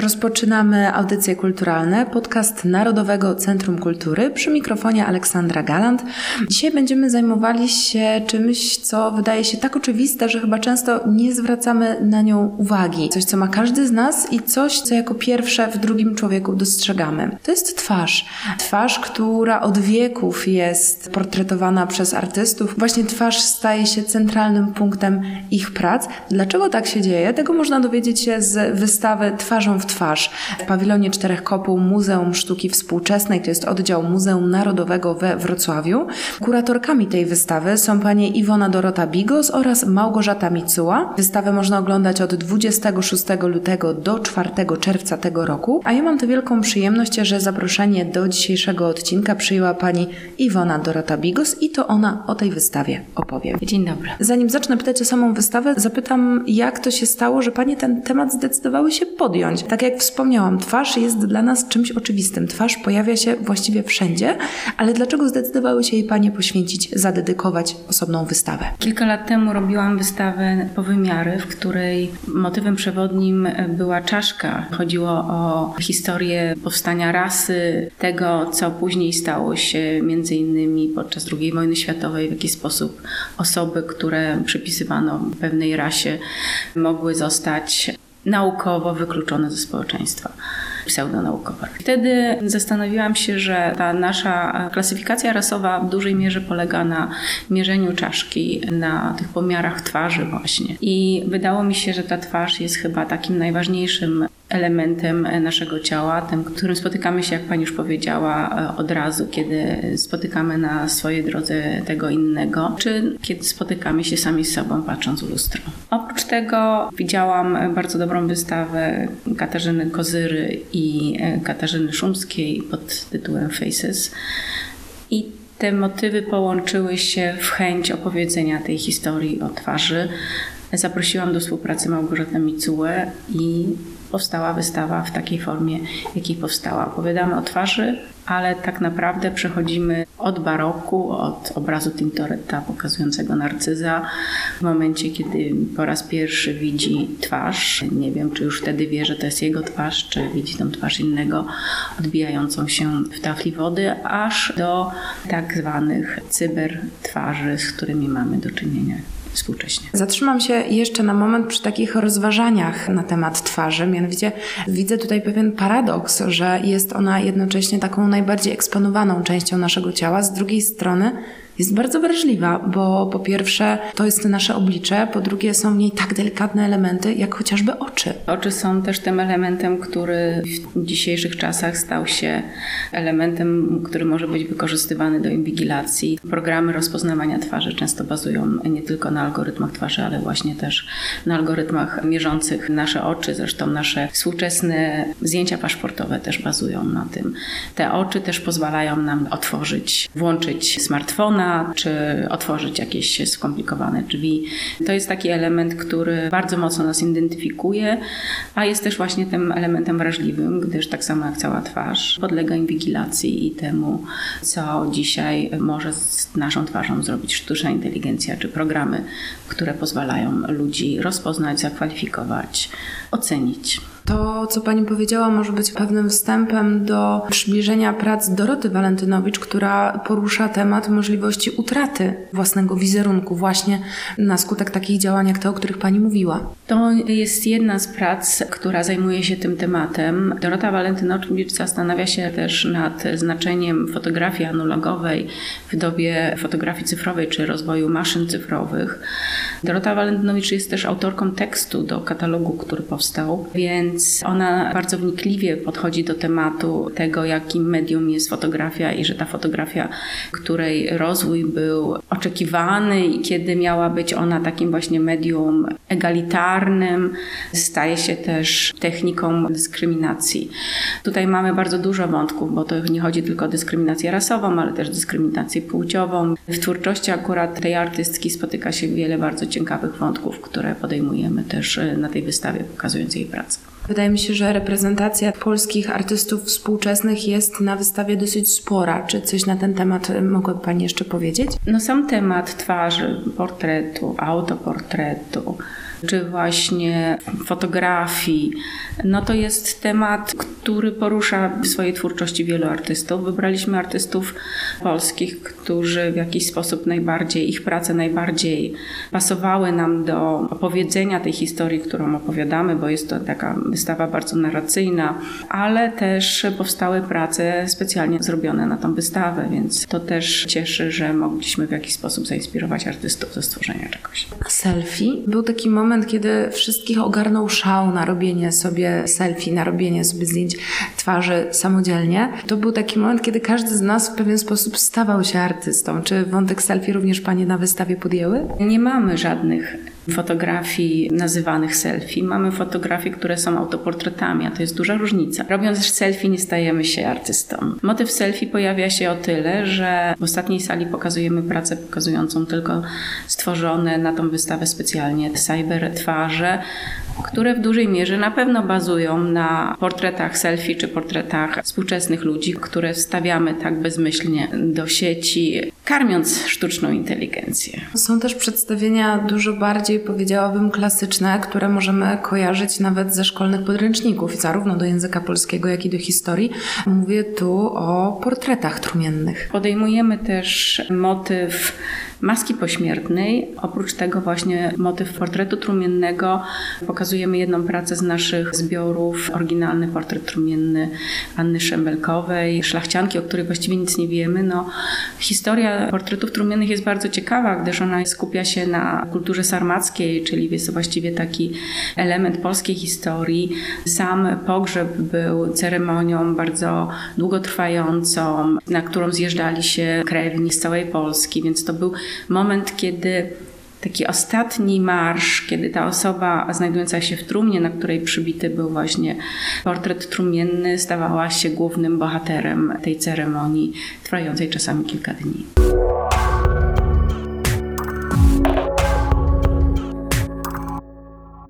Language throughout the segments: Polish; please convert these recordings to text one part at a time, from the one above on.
Rozpoczynamy audycje kulturalne, podcast Narodowego Centrum Kultury przy mikrofonie Aleksandra Galant. Dzisiaj będziemy zajmowali się czymś, co wydaje się tak oczywiste, że chyba często nie zwracamy na nią uwagi. Coś, co ma każdy z nas i coś, co jako pierwsze w drugim człowieku dostrzegamy. To jest twarz. Twarz, która od wieków jest portretowana przez artystów. Właśnie twarz staje się centralnym punktem ich prac. Dlaczego tak się dzieje? Tego można dowiedzieć się z wystawy Twarzą w twarz w pawilonie Czterech Kopuł Muzeum Sztuki Współczesnej, to jest oddział Muzeum Narodowego we Wrocławiu. Kuratorkami tej wystawy są panie Iwona Dorota Bigos oraz Małgorzata Micuła. Wystawę można oglądać od 26 lutego do 4 czerwca tego roku, a ja mam tę wielką przyjemność, że zaproszenie do dzisiejszego odcinka przyjęła pani Iwona Dorota Bigos i to ona o tej wystawie opowie. Dzień dobry. Zanim zacznę pytać o samą wystawę, zapytam, jak to się stało, że panie ten temat zdecydowały się podjąć. Tak jak wspomniałam, twarz jest dla nas czymś oczywistym. Twarz pojawia się właściwie wszędzie, ale dlaczego zdecydowały się jej panie poświęcić, zadedykować osobną wystawę? Kilka lat temu robiłam wystawę Powymiary, w której motywem przewodnim była czaszka. Chodziło o historię powstania rasy, tego, co później stało się między innymi podczas II wojny światowej, w jaki sposób osoby, które przypisywano pewnej rasie, mogły zostać naukowo wykluczone ze społeczeństwa pseudonaukowe. Wtedy zastanowiłam się, że ta nasza klasyfikacja rasowa w dużej mierze polega na mierzeniu czaszki, na tych pomiarach twarzy właśnie. I wydało mi się, że ta twarz jest chyba takim najważniejszym elementem naszego ciała, tym, którym spotykamy się, jak Pani już powiedziała, od razu, kiedy spotykamy na swojej drodze tego innego, czy kiedy spotykamy się sami z sobą, patrząc w lustro. Tego widziałam bardzo dobrą wystawę Katarzyny Kozyry i Katarzyny Szumskiej pod tytułem Faces. I te motywy połączyły się w chęć opowiedzenia tej historii o twarzy. Zaprosiłam do współpracy Małgorzatę Micułę i powstała wystawa w takiej formie, jakiej powstała. Opowiadamy o twarzy, ale tak naprawdę przechodzimy od baroku, od obrazu Tintoretta pokazującego narcyza, w momencie, kiedy po raz pierwszy widzi twarz. Nie wiem, czy już wtedy wie, że to jest jego twarz, czy widzi tą twarz innego, odbijającą się w tafli wody, aż do tak zwanych cybertwarzy, z którymi mamy do czynienia współcześnie. Zatrzymam się jeszcze na moment przy takich rozważaniach na temat twarzy. Mianowicie widzę tutaj pewien paradoks, że jest ona jednocześnie taką najbardziej eksponowaną częścią naszego ciała, z drugiej strony jest bardzo wrażliwa, bo po pierwsze to jest nasze oblicze, po drugie są w niej tak delikatne elementy, jak chociażby oczy. Oczy są też tym elementem, który w dzisiejszych czasach stał się elementem, który może być wykorzystywany do inwigilacji. Programy rozpoznawania twarzy często bazują nie tylko na algorytmach twarzy, ale właśnie też na algorytmach mierzących nasze oczy. Zresztą nasze współczesne zdjęcia paszportowe też bazują na tym. Te oczy też pozwalają nam otworzyć, włączyć smartfona, czy otworzyć jakieś skomplikowane drzwi. To jest taki element, który bardzo mocno nas identyfikuje, a jest też właśnie tym elementem wrażliwym, gdyż tak samo jak cała twarz podlega inwigilacji i temu, co dzisiaj może z naszą twarzą zrobić sztuczna inteligencja czy programy, które pozwalają ludzi rozpoznać, zakwalifikować, ocenić. To, co Pani powiedziała, może być pewnym wstępem do przybliżenia prac Doroty Walentynowicz, która porusza temat możliwości utraty własnego wizerunku właśnie na skutek takich działań jak te, o których Pani mówiła. To jest jedna z prac, która zajmuje się tym tematem. Dorota Walentynowicz zastanawia się też nad znaczeniem fotografii analogowej w dobie fotografii cyfrowej czy rozwoju maszyn cyfrowych. Dorota Walentynowicz jest też autorką tekstu do katalogu, który powstał, więc ona bardzo wnikliwie podchodzi do tematu tego, jakim medium jest fotografia i że ta fotografia, której rozwój był oczekiwany i kiedy miała być ona takim właśnie medium egalitarnym, staje się też techniką dyskryminacji. Tutaj mamy bardzo dużo wątków, bo to nie chodzi tylko o dyskryminację rasową, ale też dyskryminację płciową. W twórczości akurat tej artystki spotyka się wiele bardzo ciekawych wątków, które podejmujemy też na tej wystawie, pokazując jej pracę. Wydaje mi się, że reprezentacja polskich artystów współczesnych jest na wystawie dosyć spora. Czy coś na ten temat mogłaby Pani jeszcze powiedzieć? No sam temat twarzy, portretu, autoportretu, czy właśnie fotografii, no to jest temat, który porusza w swojej twórczości wielu artystów. Wybraliśmy artystów polskich, którzy w jakiś sposób najbardziej, ich prace najbardziej pasowały nam do opowiedzenia tej historii, którą opowiadamy, bo jest to taka wystawa bardzo narracyjna, ale też powstały prace specjalnie zrobione na tą wystawę, więc to też cieszy, że mogliśmy w jakiś sposób zainspirować artystów do stworzenia czegoś. Selfie. Był taki moment, kiedy wszystkich ogarnął szał na robienie sobie selfie, na robienie sobie zdjęć twarzy samodzielnie. To był taki moment, kiedy każdy z nas w pewien sposób stawał się artystą. Czy wątek selfie również Panie na wystawie podjęły? Nie mamy żadnych fotografii nazywanych selfie. Mamy fotografie, które są autoportretami, a to jest duża różnica. Robiąc selfie nie stajemy się artystą. Motyw selfie pojawia się o tyle, że w ostatniej sali pokazujemy pracę pokazującą tylko stworzone na tą wystawę specjalnie cyber twarze, które w dużej mierze na pewno bazują na portretach selfie czy portretach współczesnych ludzi, które wstawiamy tak bezmyślnie do sieci, karmiąc sztuczną inteligencję. Są też przedstawienia dużo bardziej, powiedziałabym, klasyczne, które możemy kojarzyć nawet ze szkolnych podręczników, zarówno do języka polskiego, jak i do historii. Mówię tu o portretach trumiennych. Podejmujemy też motyw maski pośmiertnej. Oprócz tego właśnie motyw portretu trumiennego. Pokazujemy jedną pracę z naszych zbiorów, oryginalny portret trumienny Anny Szembelkowej, szlachcianki, o której właściwie nic nie wiemy. No, historia portretów trumiennych jest bardzo ciekawa, gdyż ona skupia się na kulturze sarmackiej, czyli jest to właściwie taki element polskiej historii. Sam pogrzeb był ceremonią bardzo długotrwającą, na którą zjeżdżali się krewni z całej Polski, więc to był moment, kiedy taki ostatni marsz, kiedy ta osoba znajdująca się w trumnie, na której przybity był właśnie portret trumienny, stawała się głównym bohaterem tej ceremonii, trwającej czasami kilka dni.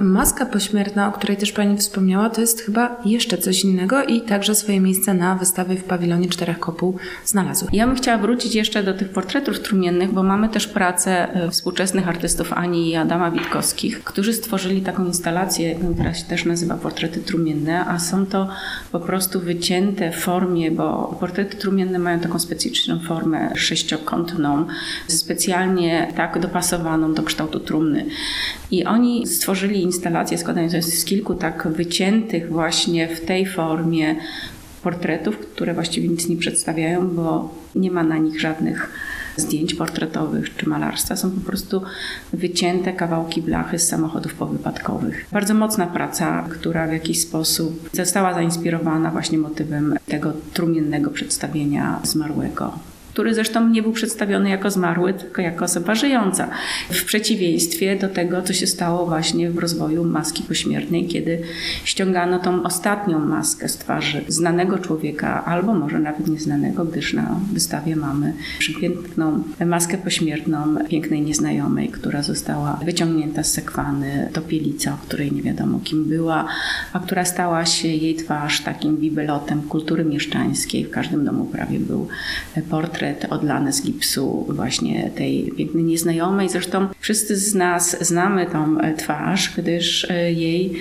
Maska pośmiertna, o której też Pani wspomniała, to jest chyba jeszcze coś innego i także swoje miejsce na wystawie w pawilonie Czterech Kopuł znalazły. Ja bym chciała wrócić jeszcze do tych portretów trumiennych, bo mamy też pracę e, współczesnych artystów Ani i Adama Witkowskich, którzy stworzyli taką instalację, która się też nazywa Portrety Trumienne, a są to po prostu wycięte w formie, bo portrety trumienne mają taką specyficzną formę sześciokątną, specjalnie tak dopasowaną do kształtu trumny. I oni stworzyli instalację składającą się z kilku tak wyciętych właśnie w tej formie portretów, które właściwie nic nie przedstawiają, bo nie ma na nich żadnych zdjęć portretowych czy malarstwa. Są po prostu wycięte kawałki blachy z samochodów powypadkowych. Bardzo mocna praca, która w jakiś sposób została zainspirowana właśnie motywem tego trumiennego przedstawienia zmarłego który zresztą nie był przedstawiony jako zmarły, tylko jako osoba żyjąca. W przeciwieństwie do tego, co się stało właśnie w rozwoju maski pośmiertnej, kiedy ściągano tą ostatnią maskę z twarzy znanego człowieka, albo może nawet nieznanego, gdyż na wystawie mamy przepiękną maskę pośmiertną pięknej nieznajomej, która została wyciągnięta z sekwany, topielica, o której nie wiadomo kim była, a która stała się jej twarz takim bibelotem kultury mieszczańskiej. W każdym domu prawie był portret portret odlany z gipsu właśnie tej pięknej nieznajomej. Zresztą wszyscy z nas znamy tą e, twarz, gdyż e, jej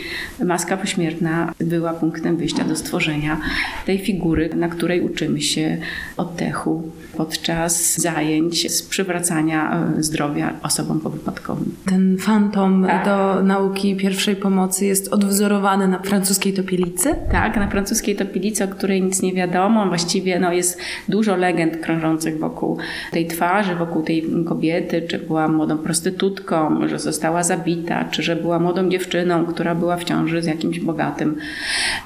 maska pośmiertna była punktem wyjścia do stworzenia tej figury, na której uczymy się oddechu podczas zajęć z przywracania e, zdrowia osobom powypadkowym. Ten fantom tak. do nauki pierwszej pomocy jest odwzorowany na francuskiej topielicy? Tak, na francuskiej topielicy, o której nic nie wiadomo. Właściwie no, jest dużo legend krążących wokół tej twarzy, wokół tej kobiety, czy była młodą prostytutką, że została zabita, czy że była młodą dziewczyną, która była w ciąży z jakimś bogatym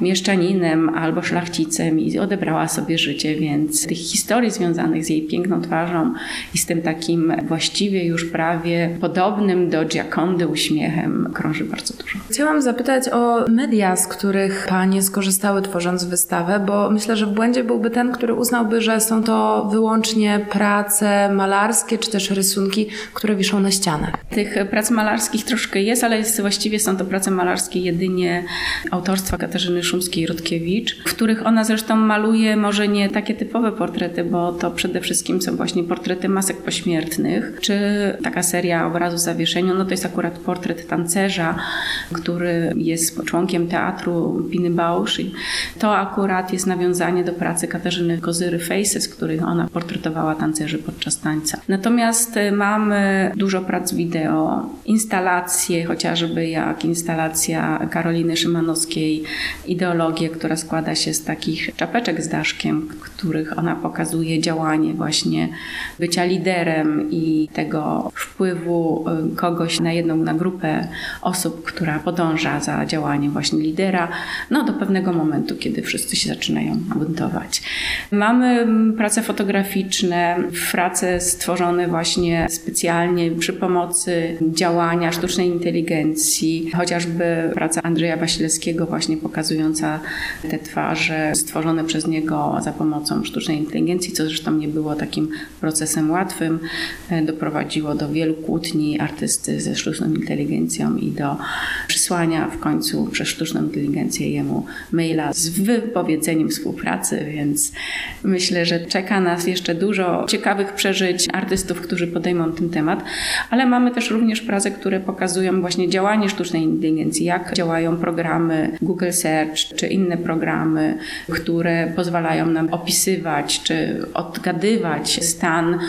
mieszczaninem albo szlachcicem i odebrała sobie życie, więc tych historii związanych z jej piękną twarzą i z tym takim właściwie już prawie podobnym do Giacondy uśmiechem krąży bardzo dużo. Chciałam zapytać o media, z których Panie skorzystały tworząc wystawę, bo myślę, że w błędzie byłby ten, który uznałby, że są to wyłącznie wyłącznie prace malarskie czy też rysunki, które wiszą na ścianach? Tych prac malarskich troszkę jest, ale jest, właściwie są to prace malarskie jedynie autorstwa Katarzyny Szumskiej-Rutkiewicz, w których ona zresztą maluje może nie takie typowe portrety, bo to przede wszystkim są właśnie portrety masek pośmiertnych, czy taka seria obrazu zawieszenia, no to jest akurat portret tancerza, który jest członkiem teatru Piny Bausch i to akurat jest nawiązanie do pracy Katarzyny Kozyry Faces, w których ona portretowała tancerzy podczas tańca. Natomiast y, mamy dużo prac wideo, instalacje, chociażby jak instalacja Karoliny Szymanowskiej Ideologię, która składa się z takich czapeczek z daszkiem, których ona pokazuje działanie właśnie bycia liderem i tego wpływu y, kogoś na jedną na grupę osób, która podąża za działaniem właśnie lidera, no do pewnego momentu, kiedy wszyscy się zaczynają buntować. Mamy mm, prace fotograficzne, prace stworzone właśnie specjalnie przy pomocy działania sztucznej inteligencji, chociażby praca Andrzeja Wasilewskiego właśnie pokazująca te twarze stworzone przez niego za pomocą sztucznej inteligencji, co zresztą nie było takim procesem łatwym, e, doprowadziło do wielu kłótni artysty ze sztuczną inteligencją i do przysłania w końcu przez sztuczną inteligencję jemu maila z wypowiedzeniem współpracy, więc myślę, że czeka nas jeszcze dużo ciekawych przeżyć artystów, którzy podejmą ten temat, ale mamy też również prace, które pokazują właśnie działanie sztucznej inteligencji, jak działają programy Google Search czy inne programy, które pozwalają nam opisywać czy odgadywać stan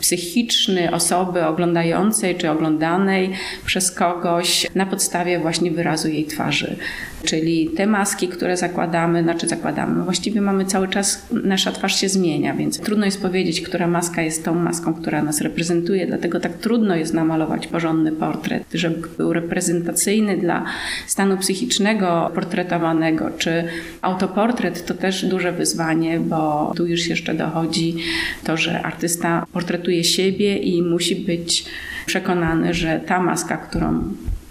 psychiczny osoby oglądającej czy oglądanej przez kogoś na podstawie właśnie wyrazu jej twarzy. Czyli te maski, które zakładamy, znaczy zakładamy, właściwie mamy cały czas, nasza twarz się zmienia, więc trudno jest powiedzieć, która maska jest tą maską, która nas reprezentuje, dlatego tak trudno jest namalować porządny portret, żeby był reprezentacyjny dla stanu psychicznego portretowanego, czy autoportret to też duże wyzwanie, bo tu już jeszcze dochodzi to, że artysta portretuje siebie i musi być przekonany, że ta maska, którą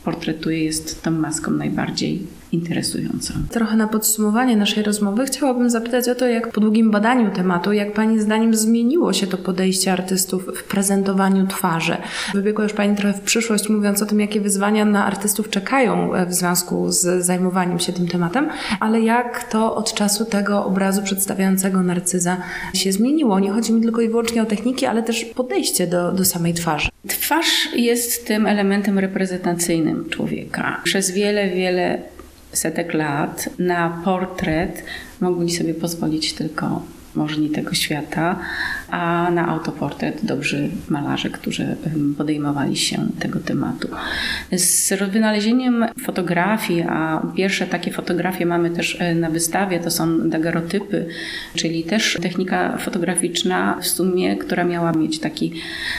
portretuje, jest tą maską najbardziej interesującą. Trochę na podsumowanie naszej rozmowy chciałabym zapytać o to, jak po długim badaniu tematu, jak Pani zdaniem zmieniło się to podejście artystów w prezentowaniu twarzy. Wybiegła już Pani trochę w przyszłość, mówiąc o tym, jakie wyzwania na artystów czekają e, w związku z zajmowaniem się tym tematem, ale jak to od czasu tego obrazu przedstawiającego narcyza się zmieniło. Nie chodzi mi tylko i wyłącznie o techniki, ale też podejście do, do samej twarzy. Twarz jest tym elementem reprezentacyjnym człowieka. Przez wiele, wiele setek lat na portret. Mogli sobie pozwolić tylko możni tego świata, a na autoportret dobrzy malarze, którzy podejmowali się tego tematu. Z wynalezieniem fotografii, a pierwsze takie fotografie mamy też e, na wystawie, to są dagerotypy, czyli też technika fotograficzna w sumie, która miała mieć taki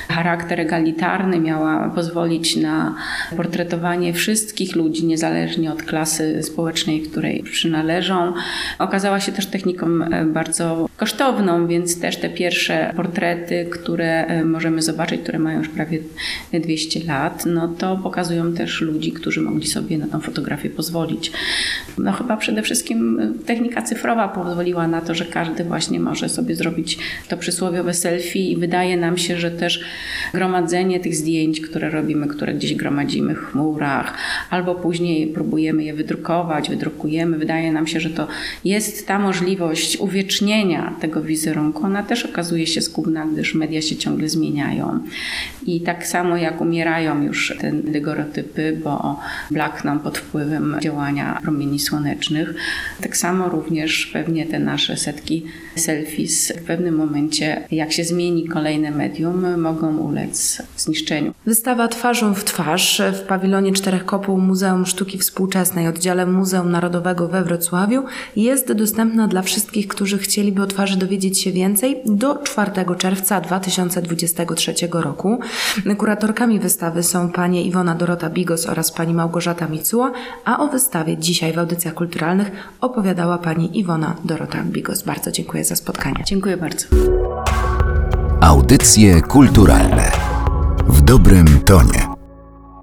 charakter egalitarny, miała pozwolić na portretowanie wszystkich ludzi, niezależnie od klasy społecznej, której przynależą. Okazała się też techniką e, bardzo kosztowną, więc też te pierwsze portrety, które e, możemy zobaczyć, które mają już prawie 200 lat, no to pokazują też ludzi, którzy mogli sobie na tą fotografię pozwolić. No chyba przede wszystkim e, technika cyfrowa pozwoliła na to, że każdy właśnie może sobie zrobić to przysłowiowe selfie i wydaje nam się, że też gromadzenie tych zdjęć, które robimy, które gdzieś gromadzimy w chmurach, albo później próbujemy je wydrukować, wydrukujemy, wydaje nam się, że to jest ta możliwość uwiecznienia tego wizerunku, ona też okazuje się skubna, gdyż media się ciągle zmieniają. I tak samo jak umierają już te degorotypy, bo blakną pod wpływem działania promieni słonecznych, tak samo również pewnie te nasze setki selfies w pewnym momencie, jak się zmieni kolejne medium, mogą ulec zniszczeniu. Wystawa Twarzą w twarz w pawilonie Czterech Kopuł Muzeum Sztuki Współczesnej, oddziale Muzeum Narodowego we Wrocławiu jest dostępna dla wszystkich, którzy chcieliby o twarzy dowiedzieć się więcej do 4 czerwca 2023 roku. Kuratorkami wystawy są panie Iwona Dorota Bigos oraz pani Małgorzata Micuła, a o wystawie dzisiaj w audycjach kulturalnych opowiadała pani Iwona Dorota Bigos. Bardzo dziękuję za spotkanie. Dziękuję bardzo. Audycje kulturalne w dobrym tonie.